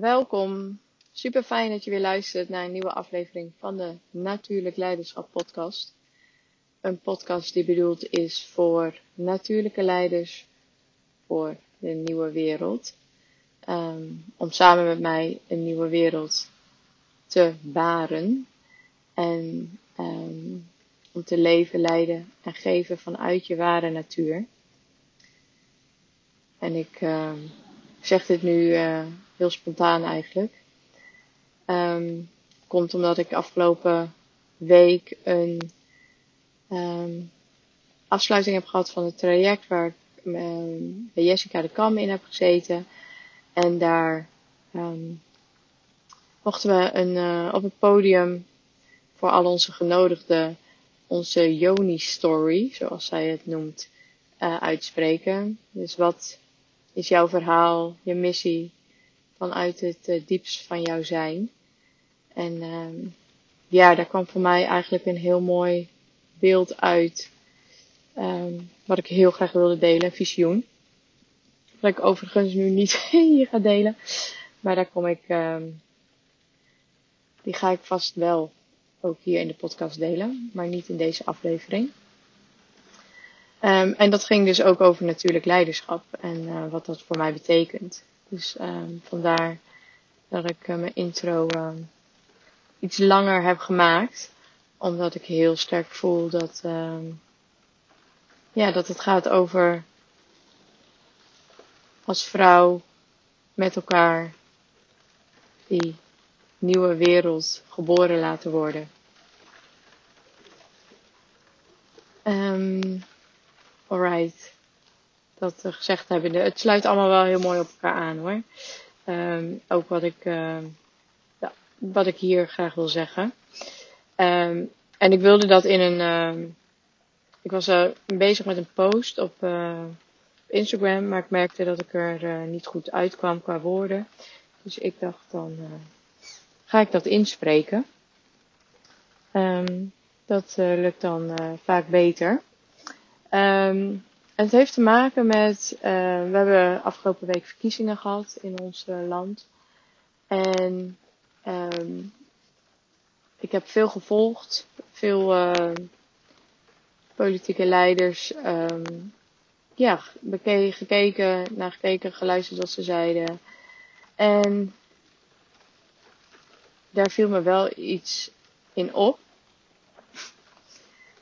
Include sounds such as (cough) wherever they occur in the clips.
welkom. Super fijn dat je weer luistert naar een nieuwe aflevering van de Natuurlijk Leiderschap Podcast. Een podcast die bedoeld is voor natuurlijke leiders voor de nieuwe wereld. Ehm, om samen met mij een nieuwe wereld te baren. En ehm, om te leven, leiden en geven vanuit je ware natuur. En ik uh, zeg dit nu uh, heel spontaan eigenlijk. Um, komt omdat ik afgelopen week een um, afsluiting heb gehad van het traject waar ik um, bij Jessica de Kam in heb gezeten. En daar mochten we een, uh, op het podium voor al onze genodigden onze Yoni story, zoals zij het noemt, uh, uitspreken. Dus wat is jouw verhaal, je missie vanuit het uh, diepst van jouw zijn? En uh, ja, daar kwam voor mij eigenlijk een heel mooi beeld uit. Um, wat ik heel graag wilde delen, een visioen. Wat ik overigens nu niet (laughs) hier ga delen. Maar daar kom ik, um, die ga ik vast wel ook hier in de podcast delen, maar niet in deze aflevering. Um, en dat ging dus ook over natuurlijk leiderschap en uh, wat dat voor mij betekent. Dus um, vandaar dat ik uh, mijn intro uh, iets langer heb gemaakt, omdat ik heel sterk voel dat, ja, dat het gaat over als vrouw met elkaar die nieuwe wereld geboren laten worden. Um, alright. Dat gezegd hebben. Het sluit allemaal wel heel mooi op elkaar aan hoor. Um, ook wat ik, uh, ja, wat ik hier graag wil zeggen. Um, en ik wilde dat in een. Ik was uh, bezig met een post op uh, Instagram, maar ik merkte dat ik er uh, niet goed uitkwam qua woorden. Dus ik dacht dan ga ik dat inspreken. Dat lukt dan vaak beter. Um, het heeft te maken met, uh, we hebben afgelopen week verkiezingen gehad in ons land. En um, ik heb veel gevolgd, veel uh, politieke leiders, um, ja, gekeken, naar gekeken, geluisterd wat ze zeiden. En daar viel me wel iets in op. (laughs)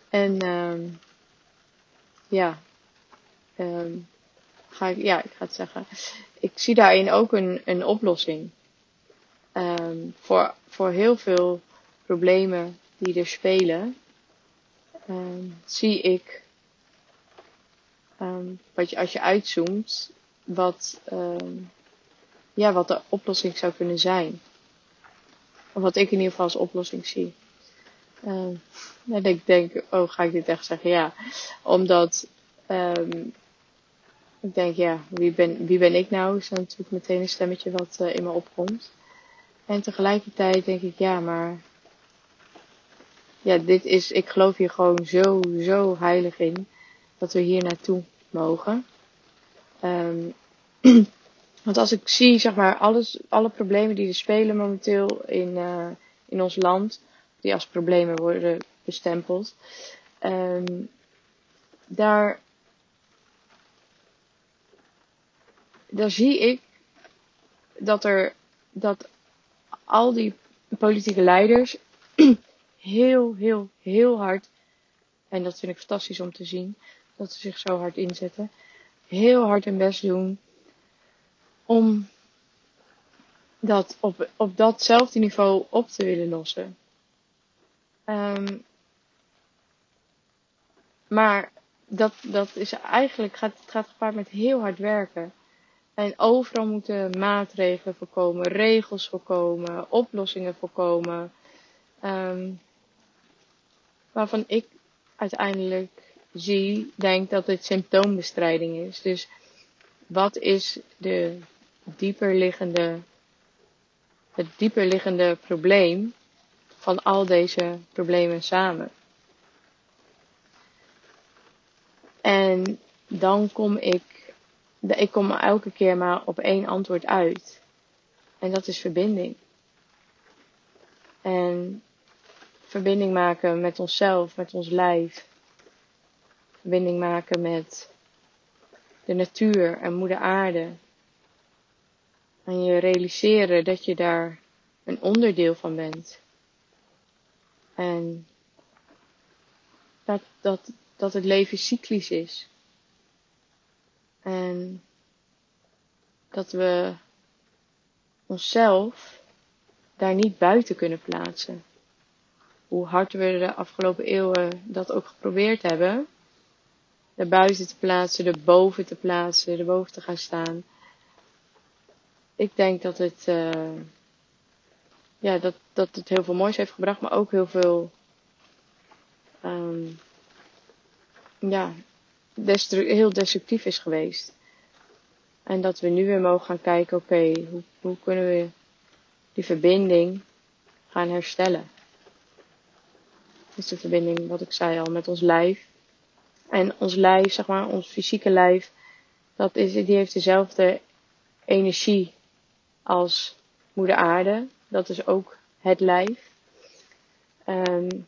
En um, ja, um, ga ik, ja, ik ga het zeggen. Ik zie daarin ook een, een oplossing. Um, voor, voor heel veel problemen die er spelen, um, zie ik, wat je, als je uitzoomt, wat, ja, wat de oplossing zou kunnen zijn. Of wat ik in ieder geval als oplossing zie. En ik denk, oh, ga ik dit echt zeggen? Ja, omdat ik denk, ja, wie ben, wie ben ik nou? Is dan natuurlijk meteen een stemmetje wat uh, in me opkomt. En tegelijkertijd denk ik, ja, maar ja, dit is, ik geloof hier gewoon zo, zo heilig in dat we hier naartoe mogen. Um, (clears throat) want als ik zie, zeg maar, alles, alle problemen die er spelen momenteel in, uh, in ons land, die als problemen worden bestempeld. Um, daar, daar zie ik dat er dat al die politieke leiders (clears throat) heel, heel, heel hard, en dat vind ik fantastisch om te zien, dat ze zich zo hard inzetten, heel hard hun best doen om dat op, op datzelfde niveau op te willen lossen. Um, maar dat, dat is eigenlijk, gaat, gaat gepaard met heel hard werken. En overal moeten maatregelen voorkomen, regels voorkomen, oplossingen voorkomen. Um, waarvan ik uiteindelijk zie, denk dat het symptoombestrijding is. Dus wat is de dieperliggende, het dieperliggende probleem van al deze problemen samen. En dan kom ik, ik kom elke keer maar op één antwoord uit. En dat is verbinding. En verbinding maken met onszelf, met ons lijf. Verbinding maken met de natuur en moeder aarde. En je realiseren dat je daar een onderdeel van bent. En dat, dat, dat het leven cyclisch is. En dat we onszelf daar niet buiten kunnen plaatsen. Hoe hard we de afgelopen eeuwen dat ook geprobeerd hebben. Er buiten te plaatsen, er boven te plaatsen, er boven te gaan staan. Ik denk dat het, uh, ja, dat, dat het heel veel moois heeft gebracht, maar ook heel veel, um, ja, heel destructief is geweest. En dat we nu weer mogen gaan kijken, oké, hoe, hoe kunnen we die verbinding gaan herstellen? Dus de verbinding, wat ik zei al, met ons lijf. En ons lijf, zeg maar, ons fysieke lijf, dat is, die heeft dezelfde energie als moeder aarde. Dat is ook het lijf. Um,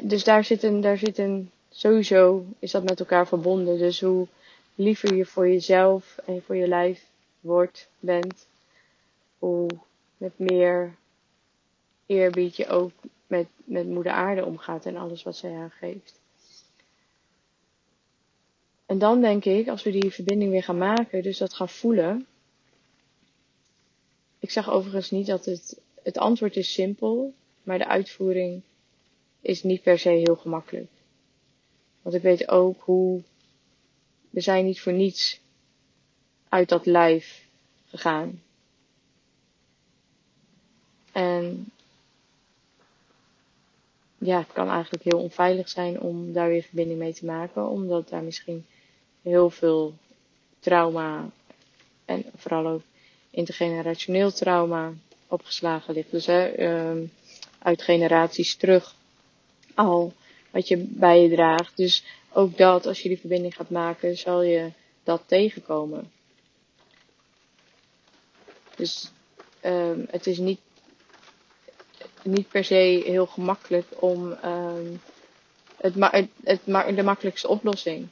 dus daar zit een, daar zit een, sowieso is dat met elkaar verbonden. Dus hoe liever je voor jezelf en voor je lijf wordt, bent, hoe met meer eerbied je ook met, met moeder aarde omgaat en alles wat zij aangeeft. En dan denk ik, als we die verbinding weer gaan maken, dus dat gaan voelen. Ik zeg overigens niet dat het, het antwoord is simpel, maar de uitvoering is niet per se heel gemakkelijk. Want ik weet ook hoe we zijn niet voor niets uit dat lijf gegaan. En ja, het kan eigenlijk heel onveilig zijn om daar weer verbinding mee te maken, omdat daar misschien heel veel trauma en vooral ook intergenerationeel trauma opgeslagen ligt. Dus hè, um, uit generaties terug al wat je bij je draagt. Dus ook dat, als je die verbinding gaat maken, zal je dat tegenkomen. Dus um, het is niet, niet per se heel gemakkelijk om um, het, het, het, de makkelijkste oplossing.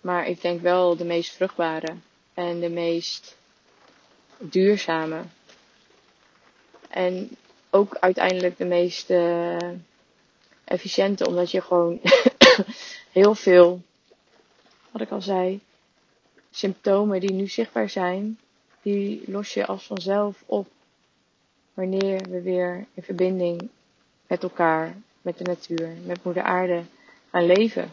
Maar ik denk wel de meest vruchtbare en de meest duurzame. En ook uiteindelijk de meest efficiënte, omdat je gewoon (coughs) heel veel, wat ik al zei, symptomen die nu zichtbaar zijn, die los je als vanzelf op wanneer we weer in verbinding met elkaar, met de natuur, met moeder aarde gaan leven.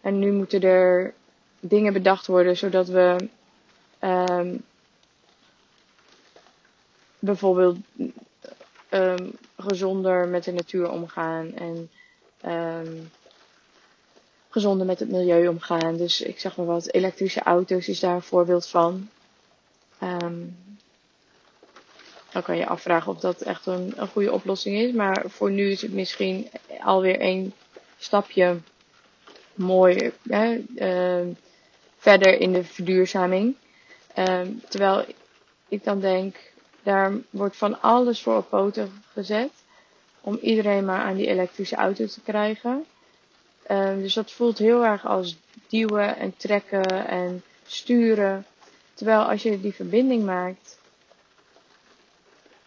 En nu moeten er dingen bedacht worden zodat we um, bijvoorbeeld um, gezonder met de natuur omgaan en um, gezonder met het milieu omgaan. Dus ik zeg maar wat, elektrische auto's is daar een voorbeeld van. Um, dan kan je afvragen of dat echt een, een goede oplossing is. Maar voor nu is het misschien alweer een stapje mooi hè, uh, verder in de verduurzaming. Um, terwijl ik dan denk, daar wordt van alles voor op poten gezet. Om iedereen maar aan die elektrische auto te krijgen. Um, dus dat voelt heel erg als duwen en trekken en sturen. Terwijl als je die verbinding maakt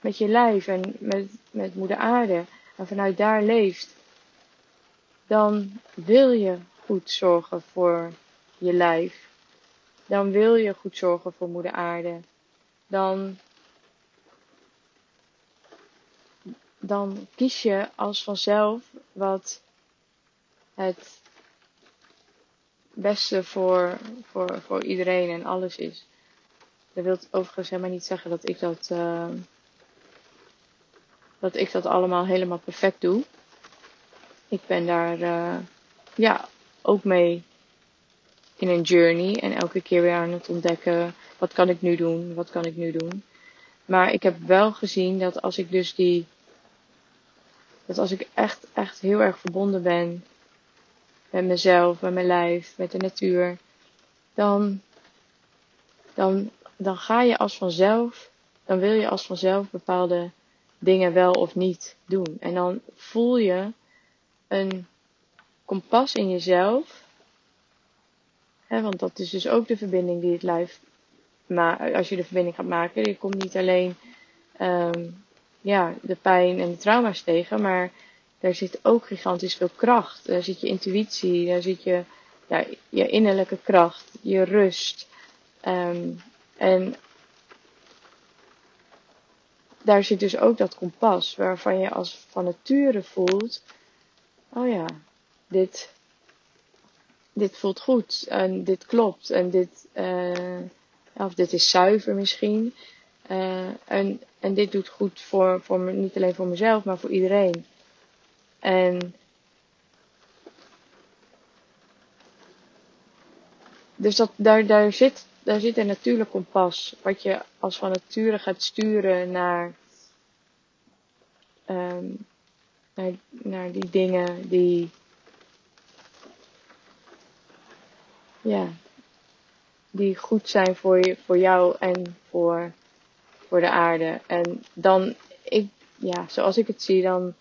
met je lijf en met, met moeder aarde en vanuit daar leeft, dan wil je goed zorgen voor je lijf. Dan wil je goed zorgen voor moeder aarde. Dan, dan kies je als vanzelf wat het beste voor, voor, voor iedereen en alles is. Dat wil overigens helemaal niet zeggen dat ik dat, uh, dat ik dat allemaal helemaal perfect doe. Ik ben daar, uh, ja, ook mee in een journey en elke keer weer aan het ontdekken, wat kan ik nu doen, wat kan ik nu doen. Maar ik heb wel gezien dat als ik dus die, dat als ik echt, echt heel erg verbonden ben met mezelf, met mijn lijf, met de natuur, dan, dan, dan ga je als vanzelf, dan wil je als vanzelf bepaalde dingen wel of niet doen. En dan voel je een kompas in jezelf. Hè, want dat is dus ook de verbinding die het lijf maar als je de verbinding gaat maken, je komt niet alleen um, ja, de pijn en de trauma's tegen, maar daar zit ook gigantisch veel kracht. Daar zit je intuïtie, daar zit je, ja, je innerlijke kracht, je rust. Um, en daar zit dus ook dat kompas waarvan je als van nature voelt, oh ja, dit, dit voelt goed en dit klopt en dit, uh, of dit is zuiver misschien. Uh, en, en dit doet goed voor, voor me, niet alleen voor mezelf, maar voor iedereen. En dus dat, daar, daar, zit, daar zit een natuurlijk kompas. Wat je als van nature gaat sturen naar, um, naar, naar die dingen die. Ja, die goed zijn voor, je, voor jou en voor, voor de aarde. En dan, ik, ja, zoals ik het zie, dan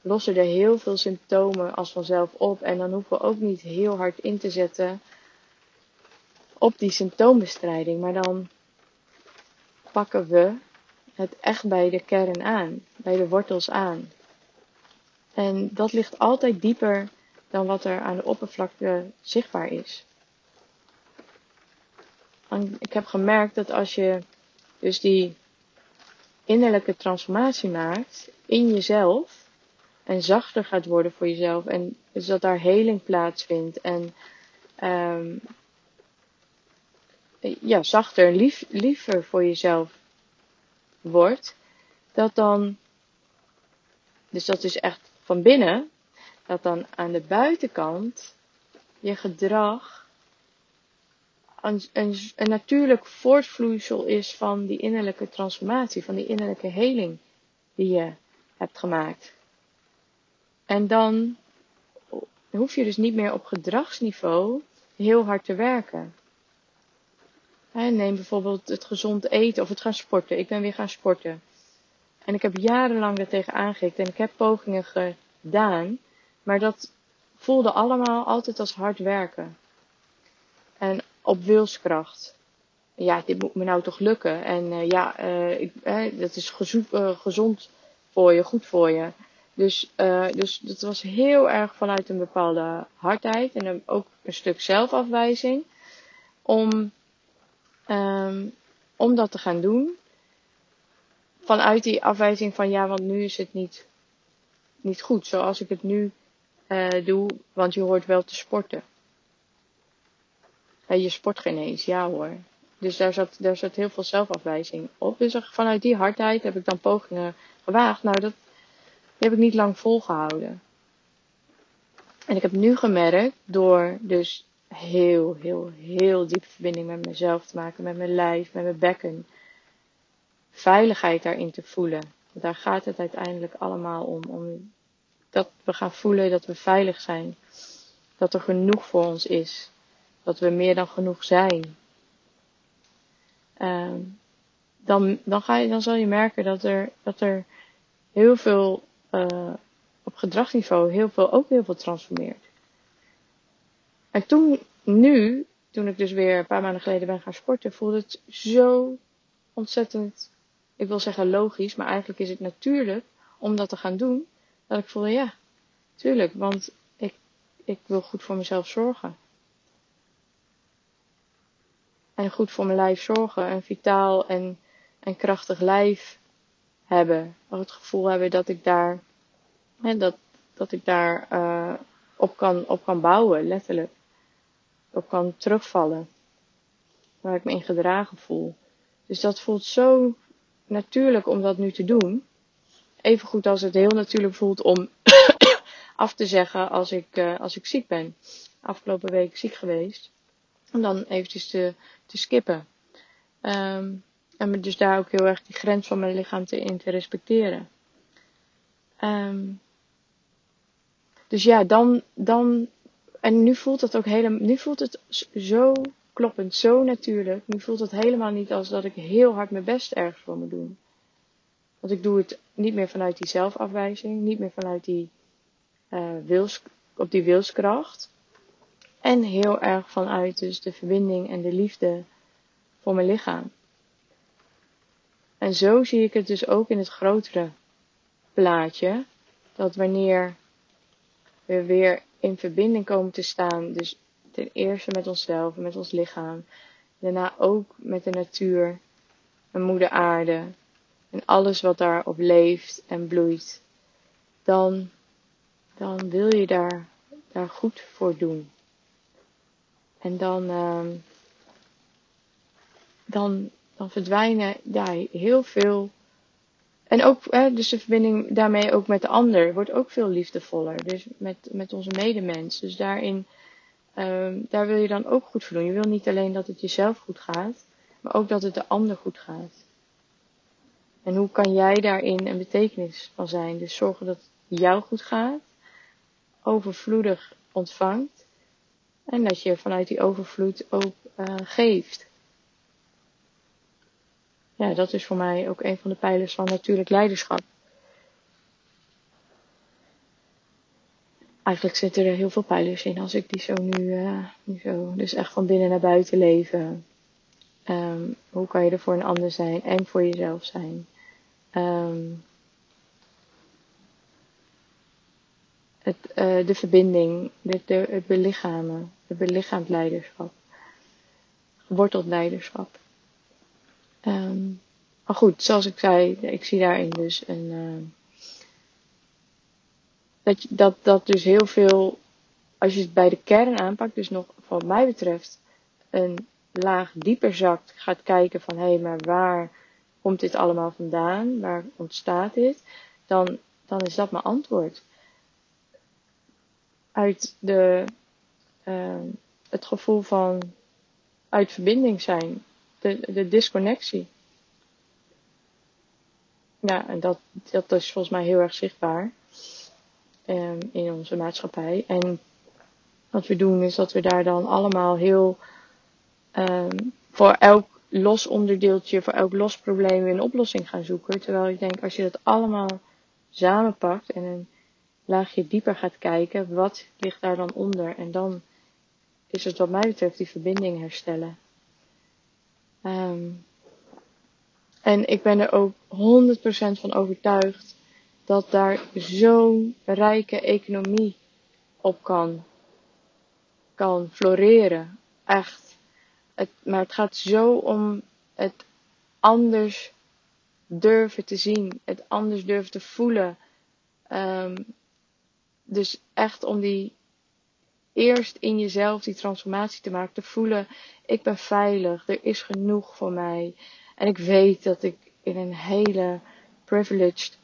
lossen er heel veel symptomen als vanzelf op. En dan hoeven we ook niet heel hard in te zetten op die symptoombestrijding. Maar dan pakken we het echt bij de kern aan, bij de wortels aan. En dat ligt altijd dieper dan wat er aan de oppervlakte zichtbaar is ik heb gemerkt dat als je dus die innerlijke transformatie maakt in jezelf en zachter gaat worden voor jezelf en dus dat daar heling plaatsvindt en um, ja, zachter en lief, liever voor jezelf wordt, dat dan, dus dat is echt van binnen, dat dan aan de buitenkant je gedrag een, een, natuurlijk voortvloeisel is van die innerlijke transformatie, van die innerlijke heling die je hebt gemaakt. En dan hoef je dus niet meer op gedragsniveau heel hard te werken. Neem bijvoorbeeld het gezond eten of het gaan sporten. Ik ben weer gaan sporten. En ik heb jarenlang er tegen en ik heb pogingen gedaan. Maar dat voelde allemaal altijd als hard werken. En op wilskracht. Ja, dit moet me nou toch lukken. En uh, ja, uh, ik, uh, dat is gezond voor je, goed voor je. Dus, dus dat was heel erg vanuit een bepaalde hardheid en ook een stuk zelfafwijzing. Om, um, om dat te gaan doen. Vanuit die afwijzing van ja, want nu is het niet, niet goed zoals ik het nu doe, want je hoort wel te sporten. Je sport geen eens, ja hoor. Dus daar zat, daar zat heel veel zelfafwijzing op. Dus vanuit die hardheid heb ik dan pogingen gewaagd. Nou, dat heb ik niet lang volgehouden. En ik heb nu gemerkt, door dus heel, heel, heel diepe verbinding met mezelf te maken, met mijn lijf, met mijn bekken, veiligheid daarin te voelen. Daar gaat het uiteindelijk allemaal om. om dat we gaan voelen dat we veilig zijn. Dat er genoeg voor ons is dat we meer dan genoeg zijn. Uh, dan, dan, ga je, dan zal je merken dat er, dat er heel veel uh, op gedragsniveau heel veel, ook heel veel transformeert. En toen, nu, toen ik dus weer een paar maanden geleden ben gaan sporten, voelde het zo ontzettend, ik wil zeggen logisch, maar eigenlijk is het natuurlijk om dat te gaan doen, dat ik voelde, ja, tuurlijk, want ik, ik wil goed voor mezelf zorgen en goed voor mijn lijf zorgen. Een vitaal en, en krachtig lijf hebben. Of het gevoel hebben dat ik daar, hè, dat, dat ik daar uh, op, kan, op kan bouwen, letterlijk. Op kan terugvallen. Waar ik me in gedragen voel. Dus dat voelt zo natuurlijk om dat nu te doen. Even goed als het heel natuurlijk voelt om (coughs) af te zeggen als ik, uh, als ik ziek ben. Afgelopen week ziek geweest. Om dan eventjes te, te skippen. Um, en dus daar ook heel erg die grens van mijn lichaam te, in te respecteren. Um, dus ja, dan, dan. En nu voelt het ook helemaal. Nu voelt het zo kloppend, zo natuurlijk. Nu voelt het helemaal niet als dat ik heel hard mijn best ergens voor moet doen. Want ik doe het niet meer vanuit die zelfafwijzing, niet meer vanuit die uh, op die wilskracht. En heel erg vanuit dus de verbinding en de liefde voor mijn lichaam. En zo zie ik het dus ook in het grotere plaatje. Dat wanneer we weer in verbinding komen te staan, dus ten eerste met onszelf, met ons lichaam, daarna ook met de natuur, en moeder aarde en alles wat daarop leeft en bloeit, dan, dan wil je daar, daar goed voor doen. En dan, uh, dan, dan verdwijnen ja, heel veel. En ook, hè, dus de verbinding daarmee ook met de ander wordt ook veel liefdevoller. Dus met, met onze medemens. Dus daarin, um, daar wil je dan ook goed voor doen. Je wil niet alleen dat het jezelf goed gaat, maar ook dat het de ander goed gaat. En hoe kan jij daarin een betekenis van zijn? Dus zorgen dat het jou goed gaat, overvloedig ontvangt en dat je vanuit die overvloed ook uh, geeft. Ja, dat is voor mij ook een van de pijlers van natuurlijk leiderschap. Eigenlijk zitten er heel veel pijlers in als ik die zo nu, uh, nu zo, dus echt van binnen naar buiten leven. Um, hoe kan je er voor een ander zijn en voor jezelf zijn? Um, het, uh, de verbinding, de, het belichamen, het belichaamd leiderschap, geworteld leiderschap. Um, maar goed, zoals ik zei, ik zie daarin dus een. Uh, dat, dat, dat dus heel veel, als je het bij de kern aanpakt, dus nog wat mij betreft, een laag dieper zakt, gaat kijken van hé, hey, maar waar komt dit allemaal vandaan? Waar ontstaat dit? Dan, dan is dat mijn antwoord. Uit de, uh, het gevoel van uit verbinding zijn, de, de disconnectie. Ja, en dat, dat is volgens mij heel erg zichtbaar um, in onze maatschappij. En wat we doen is dat we daar dan allemaal heel um, voor elk los onderdeeltje, voor elk los probleem een oplossing gaan zoeken. Terwijl ik denk, als je dat allemaal samenpakt en een laagje dieper gaat kijken, wat ligt daar dan onder? En dan is het wat mij betreft die verbinding herstellen. Um, en ik ben er ook 100% van overtuigd dat daar zo'n rijke economie op kan, kan floreren. Echt. Maar het gaat zo om het anders durven te zien, het anders durven te voelen. Um, dus echt om die eerst in jezelf die transformatie te maken, te voelen, ik ben veilig, er is genoeg voor mij. En ik weet dat ik in een hele privileged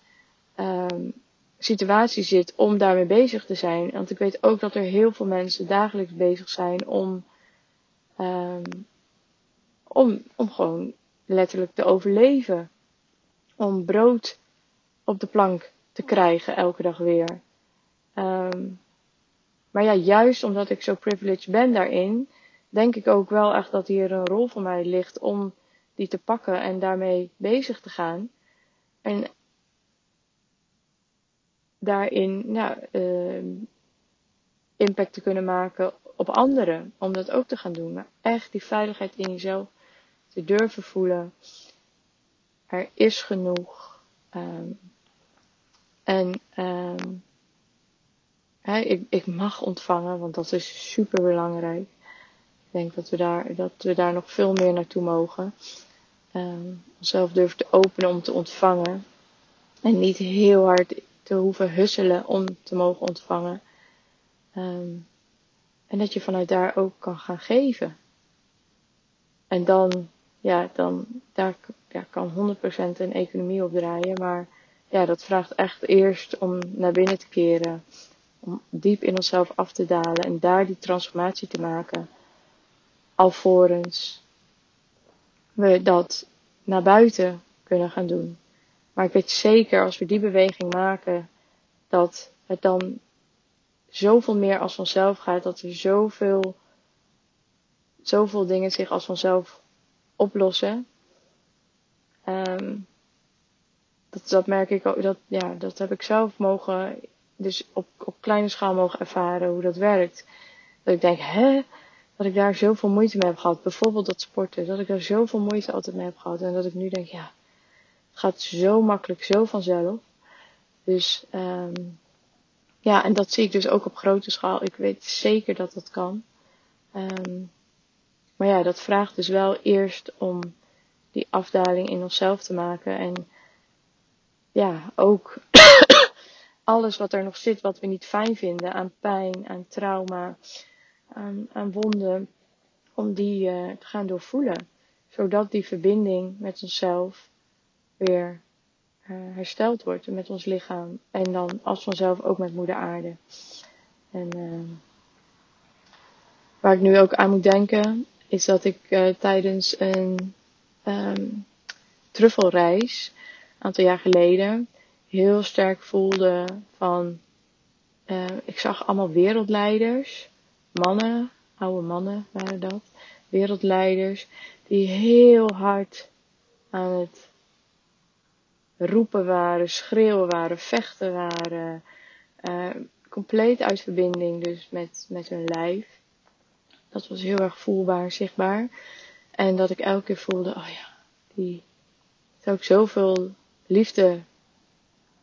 um, situatie zit om daarmee bezig te zijn. Want ik weet ook dat er heel veel mensen dagelijks bezig zijn om, um, om, om gewoon letterlijk te overleven. Om brood op de plank te krijgen elke dag weer. Um, maar ja, juist omdat ik zo privileged ben daarin, denk ik ook wel echt dat hier een rol voor mij ligt om die te pakken en daarmee bezig te gaan. En daarin ja, uh, impact te kunnen maken op anderen. Om dat ook te gaan doen. Maar echt die veiligheid in jezelf te durven voelen. Er is genoeg. Um, en um, ik, ik mag ontvangen, want dat is super belangrijk. Ik denk dat we daar, dat we daar nog veel meer naartoe mogen um, onszelf durven te openen om te ontvangen. En niet heel hard te hoeven husselen om te mogen ontvangen. Um, en dat je vanuit daar ook kan gaan geven. En dan, ja, dan, daar kan 100% een economie op draaien. Maar ja, dat vraagt echt eerst om naar binnen te keren. Om diep in onszelf af te dalen en daar die transformatie te maken. Alvorens we dat naar buiten kunnen gaan doen. Maar ik weet zeker als we die beweging maken, dat het dan zoveel meer als vanzelf gaat, dat er zoveel zoveel dingen zich als vanzelf oplossen. Ehm, dat, dat merk ik ook, dat, ja, dat heb ik zelf mogen, dus op, op kleine schaal mogen ervaren hoe dat werkt. Dat ik denk, hè, dat ik daar zoveel moeite mee heb gehad. Bijvoorbeeld dat sporten, dat ik daar zoveel moeite altijd mee heb gehad. En dat ik nu denk, ja, het gaat zo makkelijk, zo vanzelf. Dus, um, ja, en dat zie ik dus ook op grote schaal. Ik weet zeker dat dat kan. Um, maar ja, dat vraagt dus wel eerst om die afdaling in onszelf te maken. En ja, ook alles wat er nog zit, wat we niet fijn vinden aan pijn, aan trauma, aan, aan wonden, om die uh, te gaan doorvoelen. Zodat die verbinding met onszelf weer uh, hersteld wordt met ons lichaam. En dan als vanzelf ook met moeder aarde. En uh, waar ik nu ook aan moet denken, is dat ik tijdens een um, truffelreis, een aantal jaar geleden, heel sterk voelde van, uh, ik zag allemaal wereldleiders, mannen, oude mannen waren dat, wereldleiders, die heel hard aan het roepen waren, schreeuwen waren, vechten waren, uh, compleet uit verbinding dus met, met hun lijf. Dat was heel erg voelbaar, zichtbaar. En dat ik elke keer voelde, oh ja, die zou ik zoveel liefde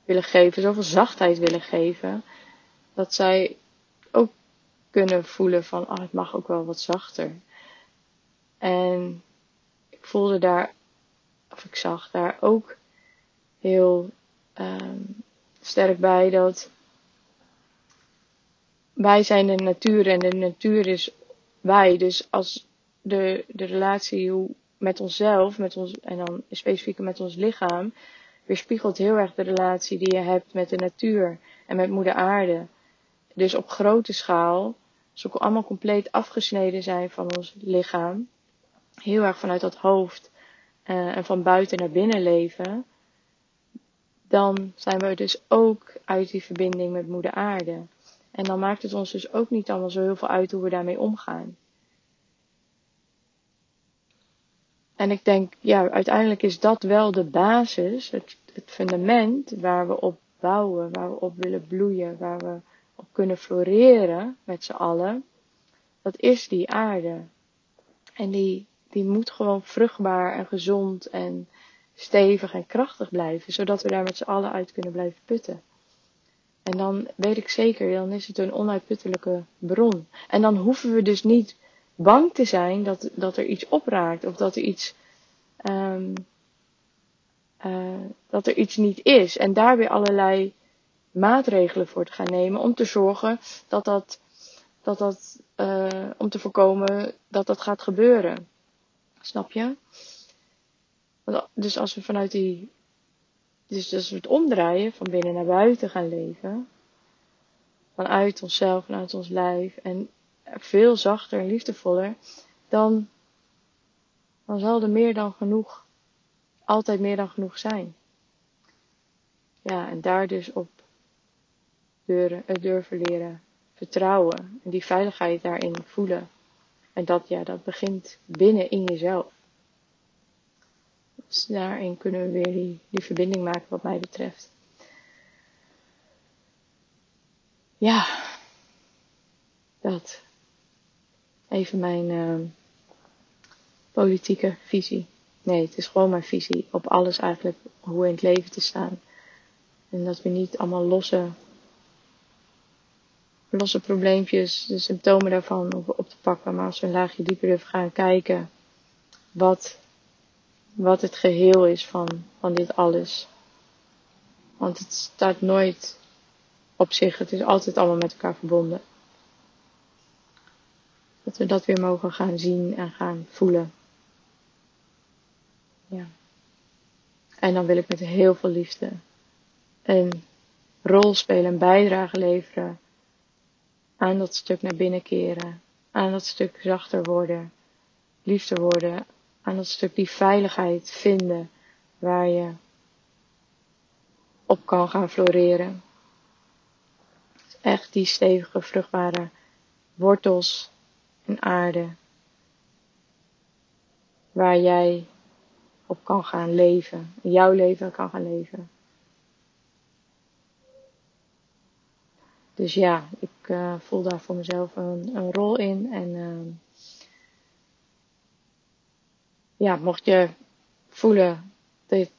willen geven, zoveel zachtheid willen geven. Dat zij ook kunnen voelen van, oh, het mag ook wel wat zachter. En ik voelde daar, of ik zag daar ook heel um, sterk bij dat wij zijn de natuur en de natuur is wij. Dus als de, de relatie met onszelf, met ons, en dan specifiek met ons lichaam, weerspiegelt heel erg de relatie die je hebt met de natuur en met moeder aarde. Dus op grote schaal, als we allemaal compleet afgesneden zijn van ons lichaam, heel erg vanuit dat hoofd uh, en van buiten naar binnen leven, dan zijn we dus ook uit die verbinding met moeder aarde. En dan maakt het ons dus ook niet allemaal zo heel veel uit hoe we daarmee omgaan. En ik denk, ja, uiteindelijk is dat wel de basis, het, het fundament waar we op bouwen, waar we op willen bloeien, waar we op kunnen floreren met z'n allen. Dat is die aarde. En die, die moet gewoon vruchtbaar en gezond en stevig en krachtig blijven, zodat we daar met z'n allen uit kunnen blijven putten. En dan weet ik zeker, dan is het een onuitputtelijke bron. En dan hoeven we dus niet bang te zijn dat, dat er iets opraakt of dat er iets, um, uh, dat er iets niet is. En daar weer allerlei maatregelen voor te gaan nemen om te zorgen dat dat, dat, dat uh, om te voorkomen dat dat gaat gebeuren. Snap je? Dus als we vanuit die dus als we het omdraaien, van binnen naar buiten gaan leven, vanuit onszelf, vanuit ons lijf, en veel zachter en liefdevoller, dan, dan zal er meer dan genoeg, altijd meer dan genoeg zijn. Ja, en daar dus op durven, eh, durven leren vertrouwen en die veiligheid daarin voelen. En dat, ja, dat begint binnen in jezelf. Dus daarin kunnen we weer die, die verbinding maken wat mij betreft. Ja, dat. Even mijn uh, politieke visie. Nee, het is gewoon mijn visie op alles eigenlijk, hoe in het leven te staan. En dat we niet allemaal losse, losse probleempjes, de symptomen daarvan op, op te pakken. Maar als we een laagje dieper durven gaan kijken, wat wat het geheel is van, van dit alles. Want het staat nooit op zich, het is altijd allemaal met elkaar verbonden. Dat we dat weer mogen gaan zien en gaan voelen. Ja. En dan wil ik met heel veel liefde een rol spelen, een bijdrage leveren aan dat stuk naar binnen keren, aan dat stuk zachter worden, liefder worden, aan dat stuk die veiligheid vinden waar je op kan gaan floreren. Echt die stevige, vruchtbare wortels en aarde waar jij op kan gaan leven, jouw leven kan gaan leven. Dus ja, ik uh, voel daar voor mezelf een, een rol in. En uh, ja, mocht je voelen dat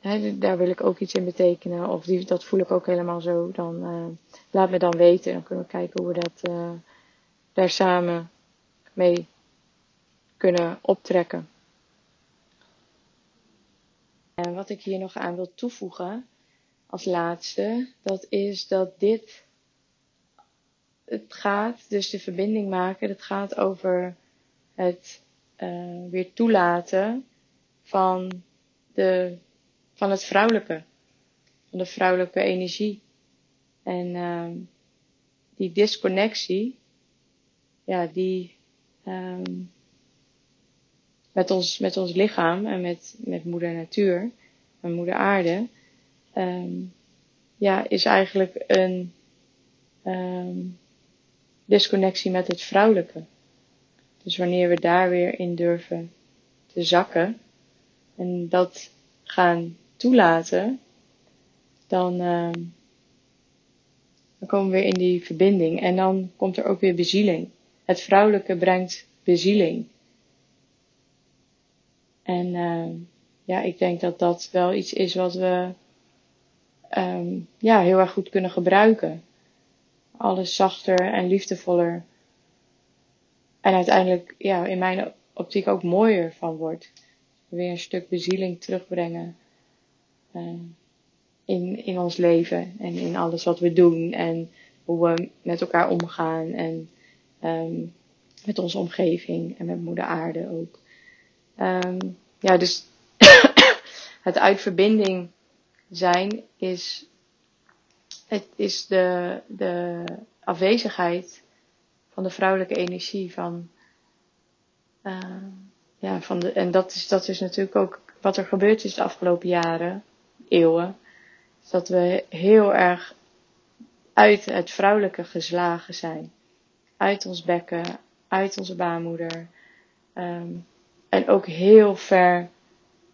hè, daar wil ik ook iets in betekenen, of die, dat voel ik ook helemaal zo, dan uh, laat me dan weten. Dan kunnen we kijken hoe we dat daar samen mee kunnen optrekken. En wat ik hier nog aan wil toevoegen als laatste, dat is dat dit, het gaat, dus de verbinding maken, het gaat over het uh, weer toelaten van, de, van het vrouwelijke, van de vrouwelijke energie. En uh, die disconnectie, ja, die um, met, ons, met ons lichaam en met, met moeder natuur en moeder aarde, um, ja, is eigenlijk een um, disconnectie met het vrouwelijke. Dus wanneer we daar weer in durven te zakken en dat gaan toelaten, dan, um, dan komen we weer in die verbinding en dan komt er ook weer bezieling. Het vrouwelijke brengt bezieling. En uh, ja, ik denk dat dat wel iets is wat we um, ja, heel erg goed kunnen gebruiken. Alles zachter en liefdevoller. En uiteindelijk, ja, in mijn optiek ook mooier van wordt. Weer een stuk bezieling terugbrengen. Uh, in, in ons leven en in alles wat we doen en hoe we met elkaar omgaan en um, met onze omgeving en met moeder aarde ook. Um, ja, dus (coughs) het uit verbinding zijn is, het is de, de afwezigheid van de vrouwelijke energie van, uh, ja, van de, en dat is, dat is natuurlijk ook wat er gebeurd is de afgelopen jaren, eeuwen, dat we heel erg uit het vrouwelijke geslagen zijn. Uit ons bekken, uit onze baarmoeder. Um, en ook heel ver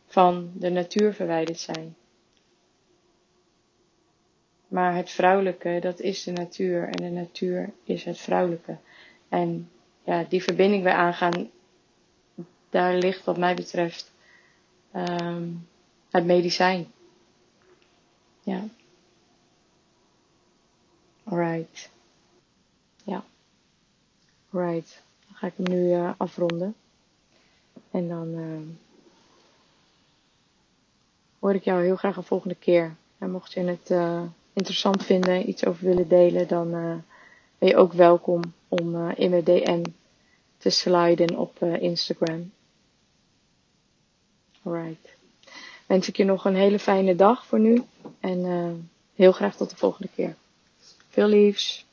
van de natuur verwijderd zijn. Maar het vrouwelijke, dat is de natuur en de natuur is het vrouwelijke. En ja, die verbinding weer aangaan, daar ligt wat mij betreft um, het medicijn. Ja. Alright. Ja. Alright. Dan ga ik hem nu uh, afronden. En dan uh, hoor ik jou heel graag een volgende keer. En mocht je het uh, interessant vinden, iets over willen delen, dan ben je ook welkom om in mijn DM te sliden op Instagram. Alright. Wens ik je nog een hele fijne dag voor nu. En heel graag tot de volgende keer. Veel liefs.